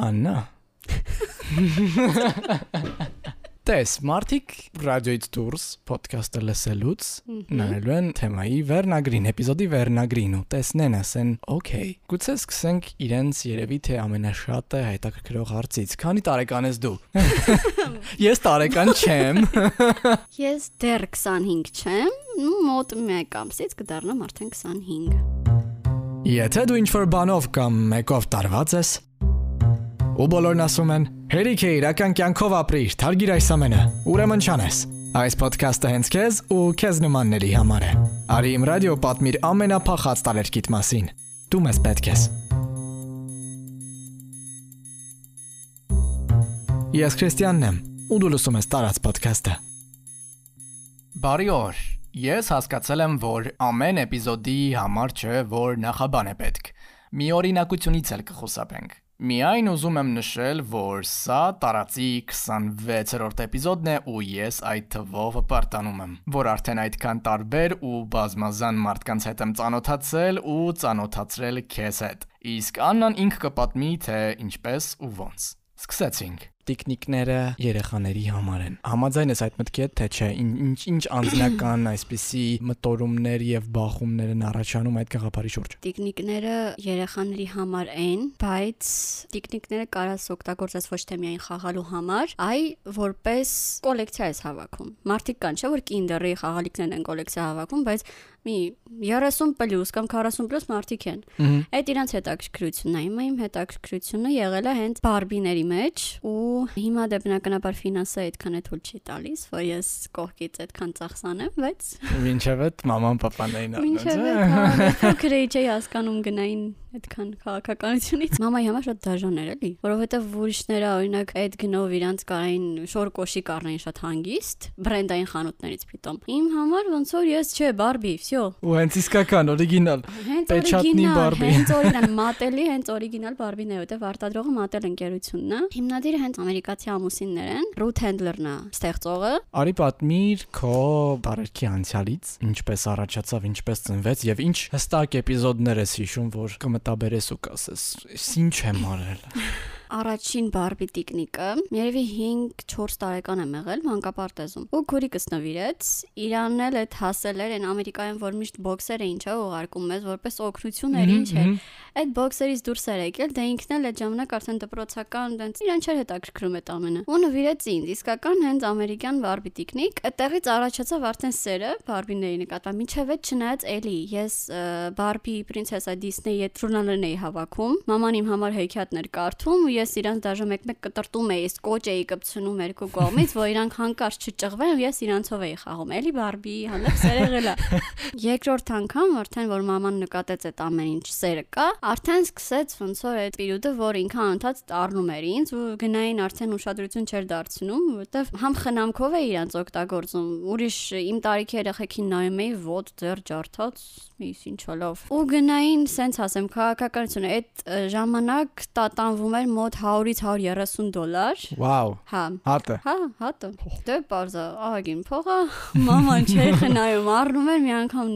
Աննա։ Տես, մարդիկ ռադիոից դուրս ոդքասթը լսելուց նայելու են թեմայի վերնագրին, էպիզոդի վերնագրին ու տեսնեն, ասեն, «Okay, գուցե սկսենք իրենց երևի թե ամենաշատը հետաքրքրող հարցից։ Քանի տարեկան ես դու»։ Ես տարեկան չեմ։ Ես դեռ 25 չեմ, ու մոտ 1 ամսից կդառնամ արդեն 25։ Եթե դու ինչ-որ բանով կամ մեկով տարված ես, ու բոլորն ասում են. «Հերիք է իրական կյանքով ապրիր, թարգիր այս ամենը»։ Ուրեմն չանես։ Այս ոդքասթը հենց քեզ ու քեզ նմանների համար է։ Արի իմ ռադիո պատմիր ամենափախած տարերկիտ մասին։ Դու մեզ պետք ես։ Ես Քրիստիանն եմ, ու դու լսում ես տարած ոդքասթը։ Բարի օր։ Ես հասկացել եմ, որ ամեն էպիզոդի համար չէ, որ նախաբան է պետք։ Մի օրինակությունից էլ կխոսափենք։ Միայն ուզում եմ նշել, որ սա տարածի 26-րդ էպիզոդն է ու ես այդ թվով պարտանում եմ, որ արդեն այդքան տարբեր ու բազմազան մարդկանց հետ եմ ծանոթացել ու ծանոթացրել քեզ հետ։ Իսկ Աննան ինքը կպատմի, թե ինչպես ու ոնց։ Սկսեցինք տիկնիկները երեխաների համար են։ Համաձայն ես այդ մտքի հետ, թե չէ, ինչ ինչ անձնական այսպիսի մտորումներ եւ բախումներ են առաջանում այդ գաղափարի շուրջ։ Տիկնիկները երեխաների համար են, բայց տիկնիկները կարաս օգտագործես ոչ թե միայն խաղալու համար, այ որպես կոլեկցիա ես հավաքում։ Մարդիկ կան, չէ՞ որ Kinder-ի խաղալիքներն են կոլեկցիա հավաքում, բայց մի 30 պլյուս կամ 40 պլյուս մարդիկ են։ Այդ իրանց հետաքրքրությունն է։ իմ հետաքրքրությունը եղել է հենց բարբիների մեջ ու հիմա դե բնականաբար ֆինանսը այդքան է թույլ չի տալիս, որ ես կողքից այդքան ծախսանեմ, բայց Մինչև այդ մաման papan էին անում։ Մինչև այդ փոքր էի չէի հասկանում գնային այդքան քաղաքականությունից։ Մամայի համար շատ դաժան էր էլի, որովհետև ուրիշները օրինակ այդ գնով իրանց կարային շոր կոշի կառնային շատ հանգիստ, բրենդային խանութներից պիտոմ։ Իմ համար ոնց որ ես չէ, բարբի, վсё։ Ու հենց իսկական օրիգինալ։ Հենց Պեչատնի օրիգինալ, Բարբի։ հենց օրիգինալ մատելի, հենց օրիգինալ բարբին է, որտեվ արտադրողը մատել ընկերությունն է։ Հիմնադիրը հենց ամերիկացի ամուսիններ են, Ruth Handler-ն է ստեղծողը։ Արի պատմիր քո բարերքի անցյալից, ինչպես առաջացավ, ինչպես ծնվեց եւ ինչ հստակ էպիզոդներ ես հիշում, որ կմտաբերես ու կասես, «Ես ինչ եմ արել»։ Առաջին բարբի տիկնիկը երևի 5-4 տարեկան եմ եղել մանկապարտեզում։ Ու քուրիկս նվիրեց, իրանն էլ այդ հասել էր այն Ամերիկայում, որ միշտ բոքսեր էին չէ ուղարկում մեզ որպես օգնություն էր ինչ էր։ Այդ բոքսերից դուրս էր եկել, դե ինքն էլ այդ ժամանակ արդեն դպրոցական դենց իրան չէր հետաքրքրում այդ ամենը։ Ու նվիրեց ինձ, իսկական հենց ամերիկյան բարբի տիկնիկ։ Այդտեղից առաջացավ արդեն սերը բարբիների նկատմամբ։ Մինչև այդ չնայած էլի ես բարբի պրինցեսա Դիսնեյի այդ ժուրնալներն էի հավաքում։ Մաման իմ համար հեքիաթներ կարդում ու ես իրանց դաժե մեկ-մեկ կտրտում էի, սկոչ էի կպցնում երկու կողմից, որ իրանք հանկարծ չճղվեն ու ես իրանցով էի խաղում։ Էլի բարբի հանդեպ սեր եղել է։ Երկրորդ անգամ արդեն որ մաման նկատեց այդ ամեն ինչ սերը կա, արդեն սկսեց ոնց որ այդ պիրուտը, որ ինքան անընդհատ առնում էր ինձ ու գնային արդեն ուշադրություն չէր դարձնում, որովհետև համ խնամքով է իրանց օգտագործում։ Ուրիշ իմ տարիքի երեխեքին նայում էի ոտ ձեր ջարդած, իս ինչա լավ։ Ու գնային, սենց ասեմ, քաղաքականությունը այդ ժամանակ տատանվում էր մոտ 100-ից 130 դոլար։ Վաու։ Հա, Հատը։ Հա, հատը։ Դե բարձա, ահագին փողը, մաման չէր խնայում, առնում էր մի անգամ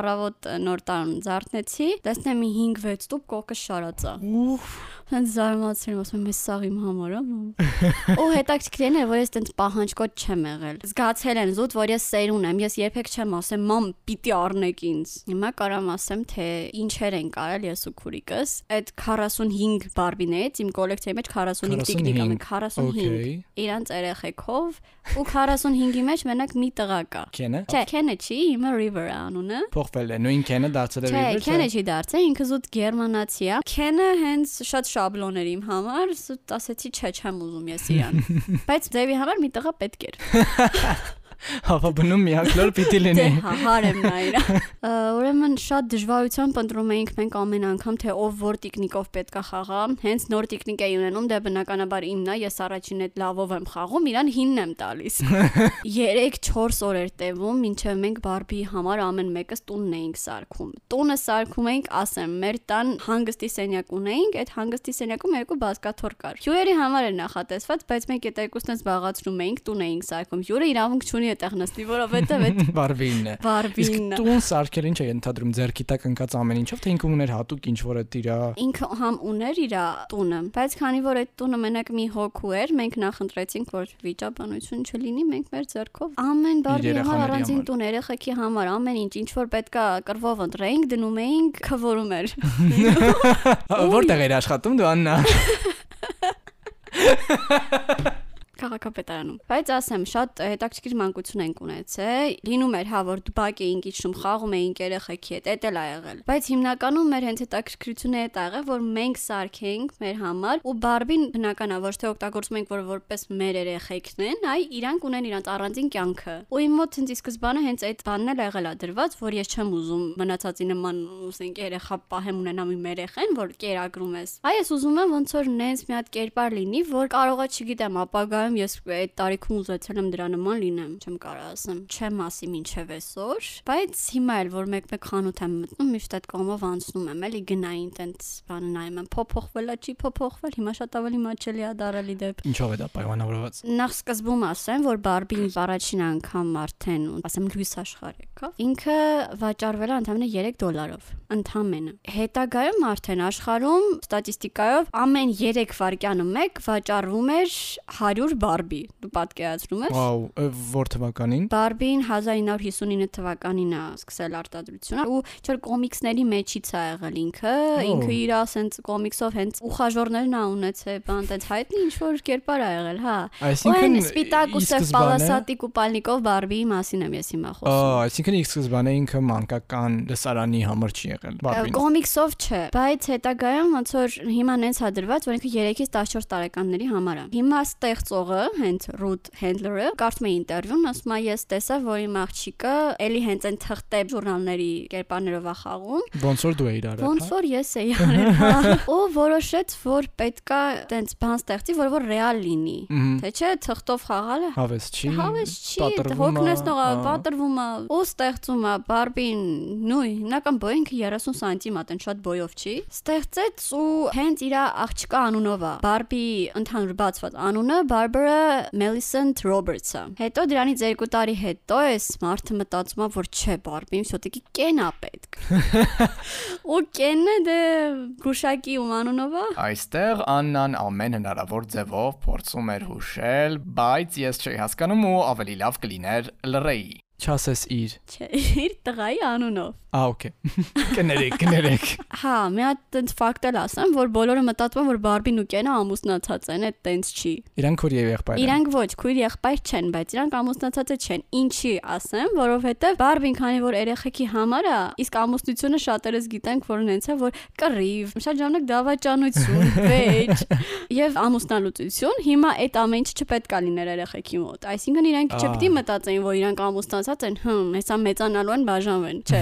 առավոտ նոր տան զարթնեցի, տեսնեմ մի 5-6 տուփ կոկը շարածա։ Ուֆ։ Հենց զարմացել եմ, ասում եմ, «Էս սաղ իմ համար է»։ մամ»։ Ու հետաքրքրին է, որ ես տենց պահանջկոտ չեմ եղել։ Զգացել են զուտ, որ ես սերուն եմ, ես երբեք չեմ ասեմ, «Մամ, պիտի առնեք ինձ»։ Հիմա կարամ ասեմ, թե ինչեր են կարել ես ու քուրիկս։ Այդ 45 բարբիներից իմ կոլեկցիայի մեջ 45 տիկնիկ կա, 45 Okay։ իրանց երեխեքով ու 45-ի մեջ մենակ մի տղա կա։ Քենը։ Չէ, Քենը չի, հիմա River անունը։ Փոխվել է, նույն քենը դարձել է Չէ, River, Քենը չի դարձել, ինքը զուտ գերմանացի է։ Քենը հենց շատ շաբլոն էր իմ համար, ասեցի, չէ, չեմ ուզում ես իրան։ Բայց Դեվի համար մի տղա պետք էր։ Հավա բնում մի ակլոր պիտի Դե լինի։ հա, հարեմ նա իրա։ Ուրեմն շատ դժվարությամբ ընտրում էինք մենք ամեն անգամ թե ով որ տիկնիկով պետքա խաղա։ Հենց նոր տիկնիկ էի ունենում, դե բնականաբար իմն է, ես առաջին այդ լավով եմ խաղում, իրան 9-ն եմ տալիս։ 3-4 օր էր տևում, մինչև մենք Բարբիի համար ամեն մեկս տունն էինք սարքում։ Տունը սարքում էինք, ասեմ, մեր տան հանգստի սենյակ ունեինք, այդ հանգստի սենյակում երկու բազկաթոռ կար։ Հյուրերի համար էր նախատեսված, բայց մենք այդ երկուսն էլ զբաղացնում էինք, տուն էինք սարքում։ Հյուրը իրավունք չունի այդտեղ նստի, որովհետև այդ Բարբինն է։ Բարբինն Իսկ տուն սարքել ինչ է ընդհանրում ձերքի տակ ընկած ամեն ինչով թե ինքը ուներ հատուկ ինչ որ է տիրա։ ինքը համ ուներ իր տունը, բայց քանի որ այդ տունը մենակ մի հոգու էր, մենք նախընտրեցինք, որ վիճաբանություն չլինի, մենք մեր ձեռքով ամեն երեխաների առանձին տուն երեխեքի համար ամեն ինչ, ինչ որ պետքա կրվով ընտրեինք, դնում էինք, քվորում էր։ Որտեղ էր աշխատում դու Աննա։ Քաղաքապետարանում։ Բայց ասեմ, շատ հետաքրքիր մանկություն ենք ունեցել։ Լինում էր, հա, որ բակ էինք իջնում, խաղում էինք երեխեքի հետ, էդ էլ ա եղել։ Բայց հիմնականում մեր հենց հետաքրքրությունը այդ ա եղել, որ մենք սարքենք մեր համար ու Բարբին բնականա ոչ թե օգտագործում ենք, որ որպես մեր երեխեքն են, այ իրանք ունեն իրանք առանձին կյանքը։ Ու իմ մոտ հենց ի սկզբանե հենց այդ բանն էլ եղել ա դրված, որ ես չեմ ուզում մնացածի նման ուսենք երեխա պահեմ ունենամ իմ երեխեն, որ կերակրում ես։ Այ ես ուզում եմ ոնց որ նենց մի հատ կերպար լինի, որ կարողա չգիտեմ, ապագայում ես այդ տարիքում ուզեցել եմ դրա նման լինեմ, չեմ կարող ասեմ, չեմ ասի ինչև այսօր, բայց հիմա էլ որ մեկ-մեկ խանութ եմ մտնում, միշտ այդ կողմով անցնում եմ, էլի գնային տենց բանը նայում եմ, փոփոխվել է, չի փոփոխվել, հիմա շատ ավելի մաչելի է դարալի դեպ։ Ինչով է դա պայմանավորված։ Նախ սկզբում ասեմ, որ Բարբին առաջին անգամ արդեն, ասեմ լույս աշխարհ եկավ։ Ինքը վաճառվել է ընդամենը 3 դոլարով, ընդամենը։ Հետագայում արդեն աշխարհում ստատիստիկայով ամեն 3 վայրկյանը մեկ վաճառվում էր 100 Բարբի։ Դու պատկերացնում ես։ Վաու, որ թվականին։ Բարբին 1959 թվականին է սկսել արտադրությունը ու չէ՞ կոմիքսների մեջից է եղել ինքը, ինքը իր ասենց կոմիքսով հենց ուխաժորներն ա ունեցել, բան տենց հայտնի ինչ որ կերպար ա եղել, հա։ Այսինքն սպիտակ ու սև սկզբանե- պալասատի կուպալնիկով Բարբիի մասին եմ ես հիմա խոսում։ այսինքն ի սկզբանե ինքը մանկական լսարանի համար չի եղել։ Բարբին։ Կոմիքսով չէ, բայց հետագայում ոնց որ հիմա նենց հա դրված, որ ինքը 3-ից 14 տարեկանների համար է։ Հիմա ստեղծողը, հենց Root Handler-ը, կարծում եմ ինտերվյուն, ասում է ես տեսա, որ իմ աղջիկը էլի հենց այն թղթե ժուրնալների կերպարներով է խաղում, Ոնց որ դու էիր արել։ ոնց հա? որ ես էի արել, հա։ Ու որոշեց, որ պետքա տենց բան ստեղծի, որ որ ռեալ լինի։ Թե չէ թղթով խաղալը Հավես չի։ Հավես չի, հոգնեցնող է, ա, պատրվում է, ու ստեղծում է Բարբին, նույն, հիմնական բոյինքը 30 սանտիմ է, տեն շատ բոյով չի։ Ստեղծեց ու հենց իր աղջկա անունով է։ Բարբի ընդհանուր բացված անունը Barbara Millicent Roberts-ը։ Հետո դրանից 2 տարի հետո էս մարդը մտածում է, որ չէ, Բարբին շոտիկի կեն է պետք։ Ու կենը դե գուշակի ում անունով է։ Այստեղ Աննան ամեն հնարավոր ձևով փորձում էր հուշել, բայց ես չէի հասկանում ու ավելի լավ կլիներ լրեի։ Չասես իր։ Չէ, իր տղայի անունով։ Ա, օքեյ։ Կներեք, կներեք։ Հա, մի հատ տենց ֆակտ էլ ասեմ, որ բոլորը մտածում են, որ Բարբին ու Կենը ամուսնացած են, այդ տենց չի։ Իրանք որ եւ եղբայր։ են։ Իրանք ոչ, քույր եղբայր չեն, բայց իրանք ամուսնացած չեն։ Ինչի ասեմ, որովհետև Բարբին քանի որ երեխեքի համար է, իսկ ամուսնությունը շատերս գիտենք, որ ունենց է, որ կռիվ, շատ ժամանակ դավաճանություն, վեճ եւ ամուսնալուծություն, հիմա այդ ամեն ինչը չպետք է լիներ երեխեքի մոտ։ Այսինքն իրանք չպետք է մտածեին, որ իրանք ամուսնացած են, հմ, հեսա մեծանալու են բաժանվեն, չէ։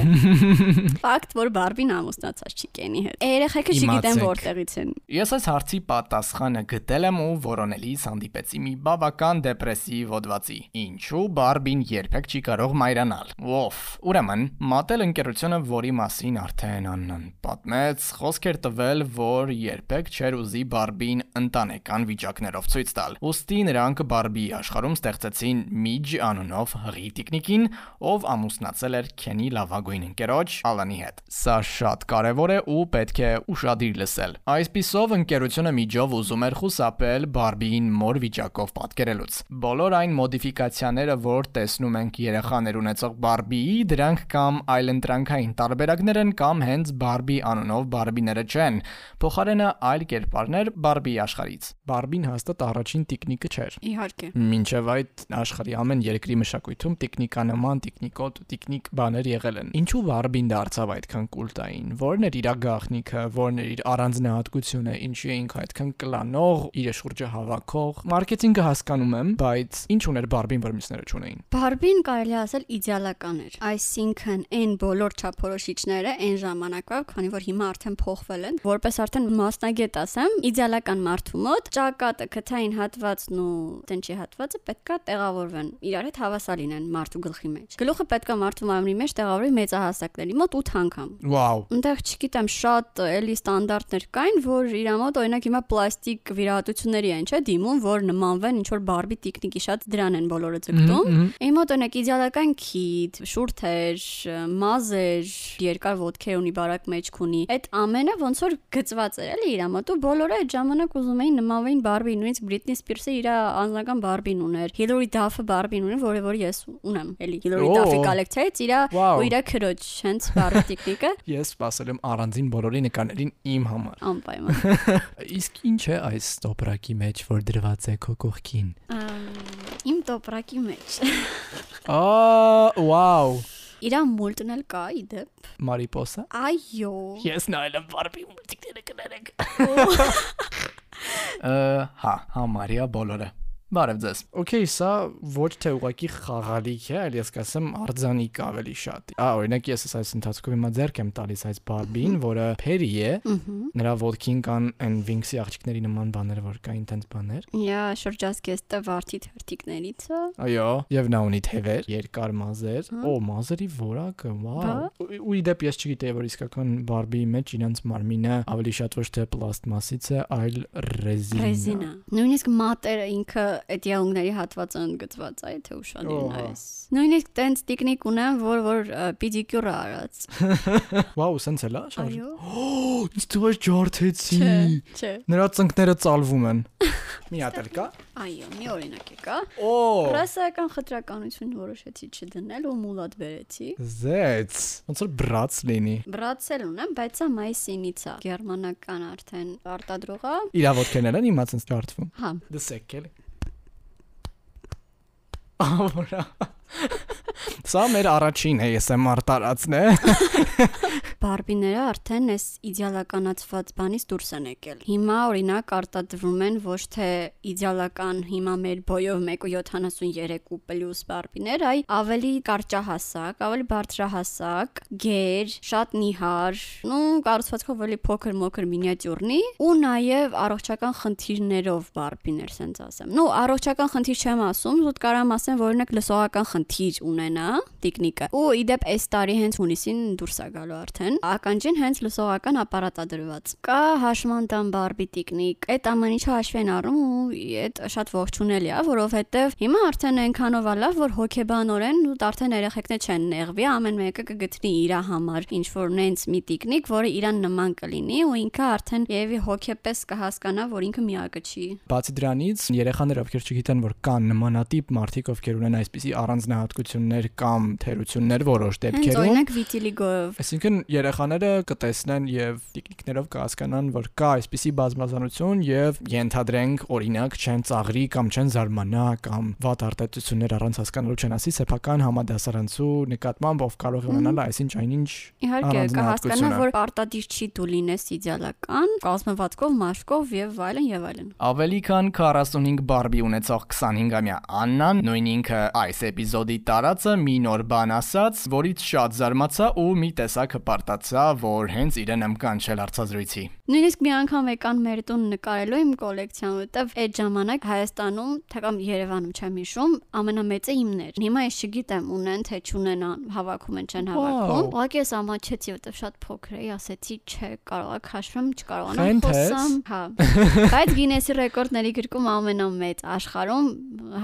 Ֆակտ, որ Բարբին ամուսնացած չի Կենի հետ։ Երեխեքը չգիտեն որտեղից են։ Ես այս հարցի պատասխանը գտել եմ ու որոնելիս հանդիպեցի մի բավական դեպրեսիվ հոդվածի։ Ինչու Բարբին երբեք չի կարող մայրանալ։ Ոֆ, ուրեմն, մատել ընկերությունը, որի մասին արդեն Աննան պատմեց, խոսք էր տվել, որ երբեք չէր ուզի Բարբին ընտանեկան վիճակներով ցույց տալ։ Ոստի նրանք Բարբի աշխարհում ստեղծեցին Միջ անունով հղի տիկնիկին, ով ամուսնացել էր Քենի լավագույն ընկերոջ Ալանի հետ։ Սա շատ կարևոր է ու պետք է ուշադիր լսել։ Այսպիսով ընկերությունը միջով ուզում էր խուսափել Բարբիին մոր վիճակով պատկերելուց։ Բոլոր այն մոդիֆիկացիաները, որ տեսնում ենք երեխաներ ունեցող Բարբիի, դրանք կամ այլընտրանքային տարբերակներ են կամ հենց Բարբի անունով Բարբիները չեն։ Փոխարենը այլ կերպարներ Բարբի աշխարից։ Բարբին հաստատ առաջին տիկնիկը չէր։ Իհարկե։ Մինչև այդ աշխարհի ամեն երկրի մշակույթում տիկնիկանման, տիկնիկոտ, տիկնիկ բաներ եղել են։ Ինչու Բարբին դարձավ այդքան կուլտային։ Որն էր իր գաղտնիքը, որն էր իր առանձնահատկությունը, ինչու էինք այդքան կլանող, իր շուրջը հավաքող։ Մարքեթինգը հասկանում եմ, բայց ինչ ուներ Բարբին, որ մյուսները չունեին։ Բարբին կարելի է ասել իդեալական էր։ Այսինքն այն բոլոր չափորոշիչները այն ժամանակվա, քանի որ հիմա արդեն փոխվել են, որպես արդեն մասնագետ ասեմ, իդեալական մարդու մոտ ճակատը, քթային հատվածն ու տնջի հատվածը պետքա տեղավորվեն։ Իրար հետ հավասար լինեն մարդու գլխի գլխի մեջ։ Գլուխը պետք է մարդու մարմնի մեջ տեղավորի մեծահասակների մոտ 8 անգամ։ Վաու։ Այնտեղ չգիտեմ, շատ էլի ստանդարտներ կային, որ իր մոտ օրինակ հիմա պլաստիկ վիրահատությունների են, չէ, դիմում, որ նմանվեն ինչ որ բարբի տիկնիկի շատ դրան են բոլորը ձգտում։ Իմ մոտ օրինակ իդեալական քիթ, շուրթեր, մազեր, երկար ոդքեր ունի, բարակ մեջք ունի։ Այդ ամենը ոնց որ գծված էր էլի իր մոտ ու բոլորը այդ ժամանակ ուզում էին նմանվեին բարբի, նույնիսկ Britney Spears-ը իր անձնական բարբին ուներ։ Hillary Duff-ը բարբին ուներ, որը որ ես ունեմ, էլի Գլորի Դաֆի կոլեկցիայից իր ու իր քրոջ հենց բառի տեխնիկը։ Ես սպասել եմ առանձին բոլորի նկարներին իմ համար։ Անպայման։ Իսկ ինչ է այս տոպրակի մեջ, որ դրված է քո կողքին։ Իմ տոպրակի մեջ։ Ա, վաու։ Իրա մուլտն էլ կա իդեպ։ Մարիպոսա։ Այո։ Ես նայել եմ Բարբի մուլտիկները կներեք։ Հա, համարյա բոլորը։ Բարև ձեզ։ Okay, սա ոչ թե ուղակի խաղալիք է, այլ ես կասեմ արձանիկ ավելի շատ։ Ա, օրինակ ես այս ընթացքում հիմա ձեռք եմ տալիս այս բարբին, որը Փերի է։ Նրա ոդքին կան այն Wings-ի աղջիկների նման բաներ, որ կային տենց բաներ։ Իա, շրջազգեստը վարդի թերթիկներից է։ Այո, եւ նա ունի թևեր, երկար մազեր։ Օ, մազերի որակը, վաու։ Ու իդեպ ես չգիտեի, որ իսկական բարբիի մեջ իրենց մարմինը ավելի շատ ոչ թե պլաստմասից է, այլ ռեզինա։ Ռեզինա։ Նույնիսկ մատերը ինքը այդ յաունգների հատվածը ընդգծված է, թե ուշադիր նայես։ Նույնիսկ տենց տիկնիկ ունեմ, որ որ պիդիկյուր արած։ Վաու, սենց էլա, շարժ։ Այո։ Ինձ թվաց ջարդեցի։ Չէ։ Նրա ծնկները ծալվում են։ Մի հատ էլ կա։ Այո, մի օրինակ է կա։ Օ։ Ռասայական խտրականություն որոշեցի չդնել ու մուլատ բերեցի։ Զեց։ Ոնց որ բրաց լինի։ Բրացել ունեմ, բայց սա մայիսինից է։ Գերմանական արդեն արտադրող է։ Իրավոդքերն են իմաց ինձ ջարդվում։ Հա։ Դսեք էլի։ Ահա։ Սա մեր առաջին ASMR տարածն է։ Բարբիները արդեն այս իդեալականացված բանից դուրս են եկել։ Հիմա օրինակ արտադրվում են ոչ թե իդեալական հիմա մեր բոյով 1.73 պլյուս բարբիներ, այլ ավելի կարճահասակ, ավելի բարձրահասակ, գեր, շատ նիհար, ու կառուցվածքով ավելի փոքր մոքր մինիատյուրնի ու նաև առողջական խնդիրներով բարբիներ, ասենց ասեմ։ Ну, առողջական խնդիր չեմ ասում, զուտ կարամ ասեմ, որ օրինակ լսողական խնդիր ունենա տիկնիկը։ Ու իդեպ այս տարի հենց հունիսին դուրս է գալու արդեն։ Ականջին հենց լսողական ապարատ է դրված։ Կա հաշմանդամ բարբի տիկնիկ։ Այդ ամեն ինչը հաշվի են առնում ու այդ շատ ողջունելի է, որովհետև հիմա արդեն այնքանով լավ, որ հոգեբանորեն ու արդեն երեխեքներ չեն նեղվի, ամեն մեկը կգտնի իր համար ինչ որ նենց մի տիկնիկ, որը իրան նման կլինի ու ինքը արդեն եւի հոգեպես կհասկանա, որ ինքը միակը չի։ Բացի դրանից, երեխաներ ովքեր չգիտեն, որ կան նմանատիպ մարդիկ, ովքեր ունեն այսպիսի առանձնահատկություններ կամ թերություններ որոշ Հենց դեպքերում, օրինակ վիտիլիգով։ Այսինքն երեխաները կտեսնեն եւ տիկնիկներով կհասկանան, որ կա այսպիսի բազմազանություն եւ ենթադրենք օրինակ չեն ծաղրի կամ չեն զարմանա կամ վատ արտահայտություններ առանց հասկանալու չեն ասի սեփական համադասարանցու նկատմամբ ով կարող է ունենալ այսինչ այնինչ Իհարկե, կհասկանա, որ պարտադիր չի դու լինես իդեալական, կազմվածքով, մաշկով եւ այլն եւ այլն։ Ավելի քան 45 բարբի ունեցող 25-ամյա Աննան նույն ինքը այս էպիզոդի տարածը մի նոր բան ասաց, որից շատ զարմացա ու մի տեսակ հպարտացա, որ հենց իրեն եմ կանչել արծազրույցի։ Նույնիսկ մի անգամ եկան մեր տուն նկարելու իմ կոլեկցիան, որտեվ այդ ժամանակ Հայաստանում, թե կամ Երևանում չեմ հիշում, ամենամեծը իմն էր։ Հիմա ես չգիտեմ ունեն թե չունենան, հավաքում են չեն հավաքում։ Ուղղակի ես ամաչեցի, որտեվ շատ փոքր էի, ասեցի, չէ, կարող եք հաշվեմ, չկարողանամ խոսամ։ Հա։ Բայց Գինեսի ռեկորդների գրքում ամենամեծ աշխարհում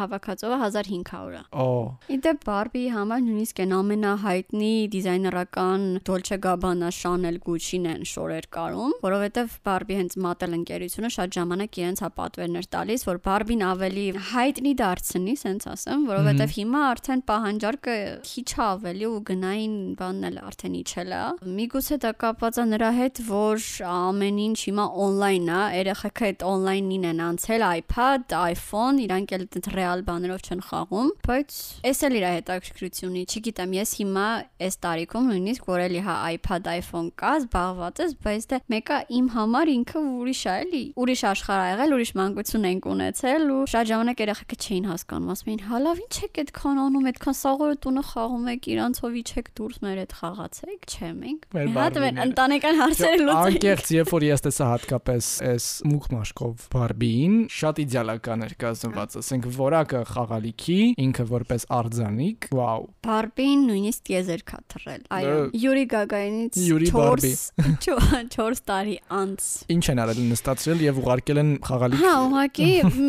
հավաքածովը 1500 է։ Օ, Իդեպ Բարբիի համար նույնիսկ այն ամենահայտնի դիզայներական Dolce Chanel, Gucci-ն են շորեր կարում, որովհետև Բարբի հենց մատել ընկերությունը շատ ժամանակ իրենց հա պատվերներ տալիս, որ Բարբին ավելի հայտնի դարձնի, սենց ասեմ, որովհետև հիմա արդեն պահանջարկը քիչ ավելի ու գնային բանն էլ արդեն իջել է։ Միգուցե դա կապված է նրա հետ, որ ամեն ինչ հիմա on-line է, երեխեքը այդ on-line-ին են անցել iPad, iPhone, իրանք էլ այդ ռեալ բաներով չեն խաղում, բայց էս էլ իր հետաքրքրությունի, չգիտեմ, ես հիմա այս տարիքում նույնիսկ որ էլի հա iPad, iPhone կա, զբաղված ես, բայց դե մեկը իմ համար ինքը ուրիշ է, էլի, ուրիշ աշխարհ ա եղել, ուրիշ մանկություն ենք ունեցել ու շատ ժամանակ երեխեքը չէին հասկանում, ասում էին, հա լավ, ինչ եք այդքան անում, այդքան սաղորը տունը խաղում եք, իրանցով իջեք դուրս մեր հետ խաղացեք, չէ, մենք։ հատ Բարբիները։ ընտանեկան հարցերը լուծենք։ Անկեղծ, երբ որ ես տեսա հատկապես այս մուկ մաշկով Բարբին, շատ իդեալական էր կազմված, ասենք Որակը խաղալիքի, ինքը որպես արձանիկ, վաու։ Բարբին նույնիսկ եզերք է թռել։ Այո, Յուրի Գագայինից Յուրի Բարբի 4 տարի անց։ Ինչ են արել նստացրել եւ ուղարկել են խաղալիք։ Հա, ուղղակի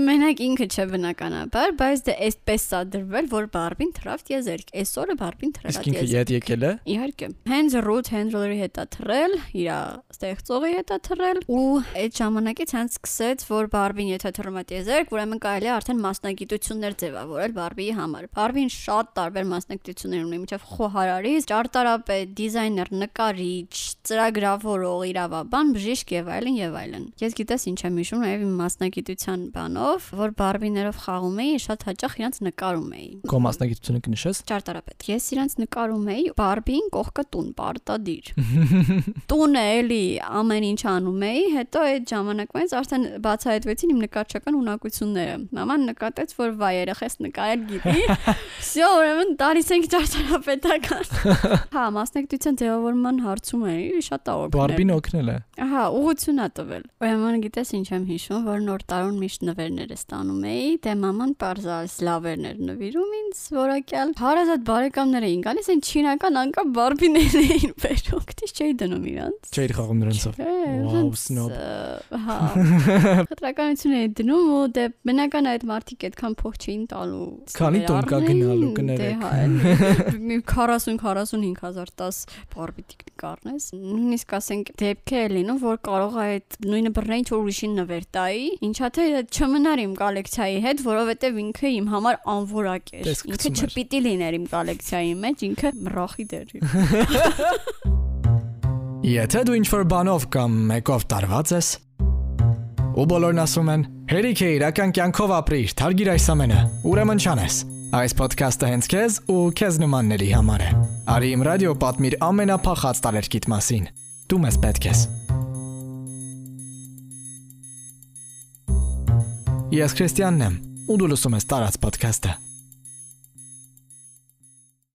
մենակ ինքը չէ բնականաբար, բայց դե այսպես է դրվել, որ Բարբին թրավ եզերք։ Այսօրը Բարբին թրել է եզերք։ Իսկ ինքը ետ եկել է։ Իհարկե։ Հենց Root Handler-ի հետ է թռել, իր ստեղծողի հետ է թռել ու այդ ժամանակից հենց սկսեց, որ Բարբին եթե թռում է եզերք, ուրեմն կարելի է արդեն մասնագիտություններ ձևավորել Բարբիի համար։ Բարբին շատ տարբեր մասնագիտություններ ունի, միջև խոհարարից, ճարտարապետ, դիզայներ, նկարիչ, ծրագրավորող, իրավաբան, բժիշկ եւ այլն եւ այլն։ Ես գիտես ինչ եմ հիշում նաեւ իմ մասնագիտության բանով, որ Բարբիներով խաղում էի, շատ հաճախ իրանց նկարում էի։ Քո մասնագիտությունը կնշես։ Ճարտարապետ։ Ես իրանց նկարում էի Բարբին կողքը տուն, պարտադիր։ Տունը էլի ամեն ինչ անում էի, հետո այդ ժամանակվանից արդեն բացահայտվեցին իմ նկարչական ունակությունները։ Մաման նկատեց, որ վայ երեխես նկարել գիտի։ Всё, ուրեմն տալիս ենք ճարտարապետական։ Հա, մասնագիտության ձևավորման հարցում էի, շատ է օգնել։ Բարբին օգնել է։ Ահա, ուղղություն է տվել։ Ուրեմն գիտես ինչ եմ հիշում, որ նոր տարուն միշտ նվերներ է ստանում էի, դե մաման parza սլավերներ նվիրում ինձ, որակյալ հարազատ բարեկամներ էին գալիս, այն չինական անկա բարբիներ էին բերում, դից չէի դնում իրանց։ Չէի խաղում նրանցով։ Վաու, սնոբ։ Հա։ Խտրականություն էի դնում ու դե բնական այդ մարդիկ այդքան փող չէին տալու։ Քանի տոն կա գնալու կներեք։ Դե հա, մի 40-45 հազար 10 բարբիտիկ կառնես։ Նույնիսկ ասենք դեպք է լինում, որ կարող է այդ նույնը բռնեին ինչ որ ուրիշին նվեր տայի, ինչա թե չմնար իմ կոլեկցիայի հետ, որովհետև ինքը իմ համար անորակ էր։ Ինքը չպիտի լիներ իմ կոլեկցիայի մեջ, ինքը մռախի դեր։ Եթե դու ինչ-որ բանով կամ մեկով տարված ես, ու բոլորն ասում են. «Հերիք է իրական կյանքով ապրիր, թարգիր այս ամենը»։ Ուրեմն չանես։ Այս ոդքասթը հենց քեզ ու քեզ նմանների համար է։ Արի իմ ռադիո պատմիր ամենափախած տարերկիտ մասին։ Դու մեզ պետք ես։ Ես Քրիստիանն եմ, ու դու լսում ես տարած ոդքասթը։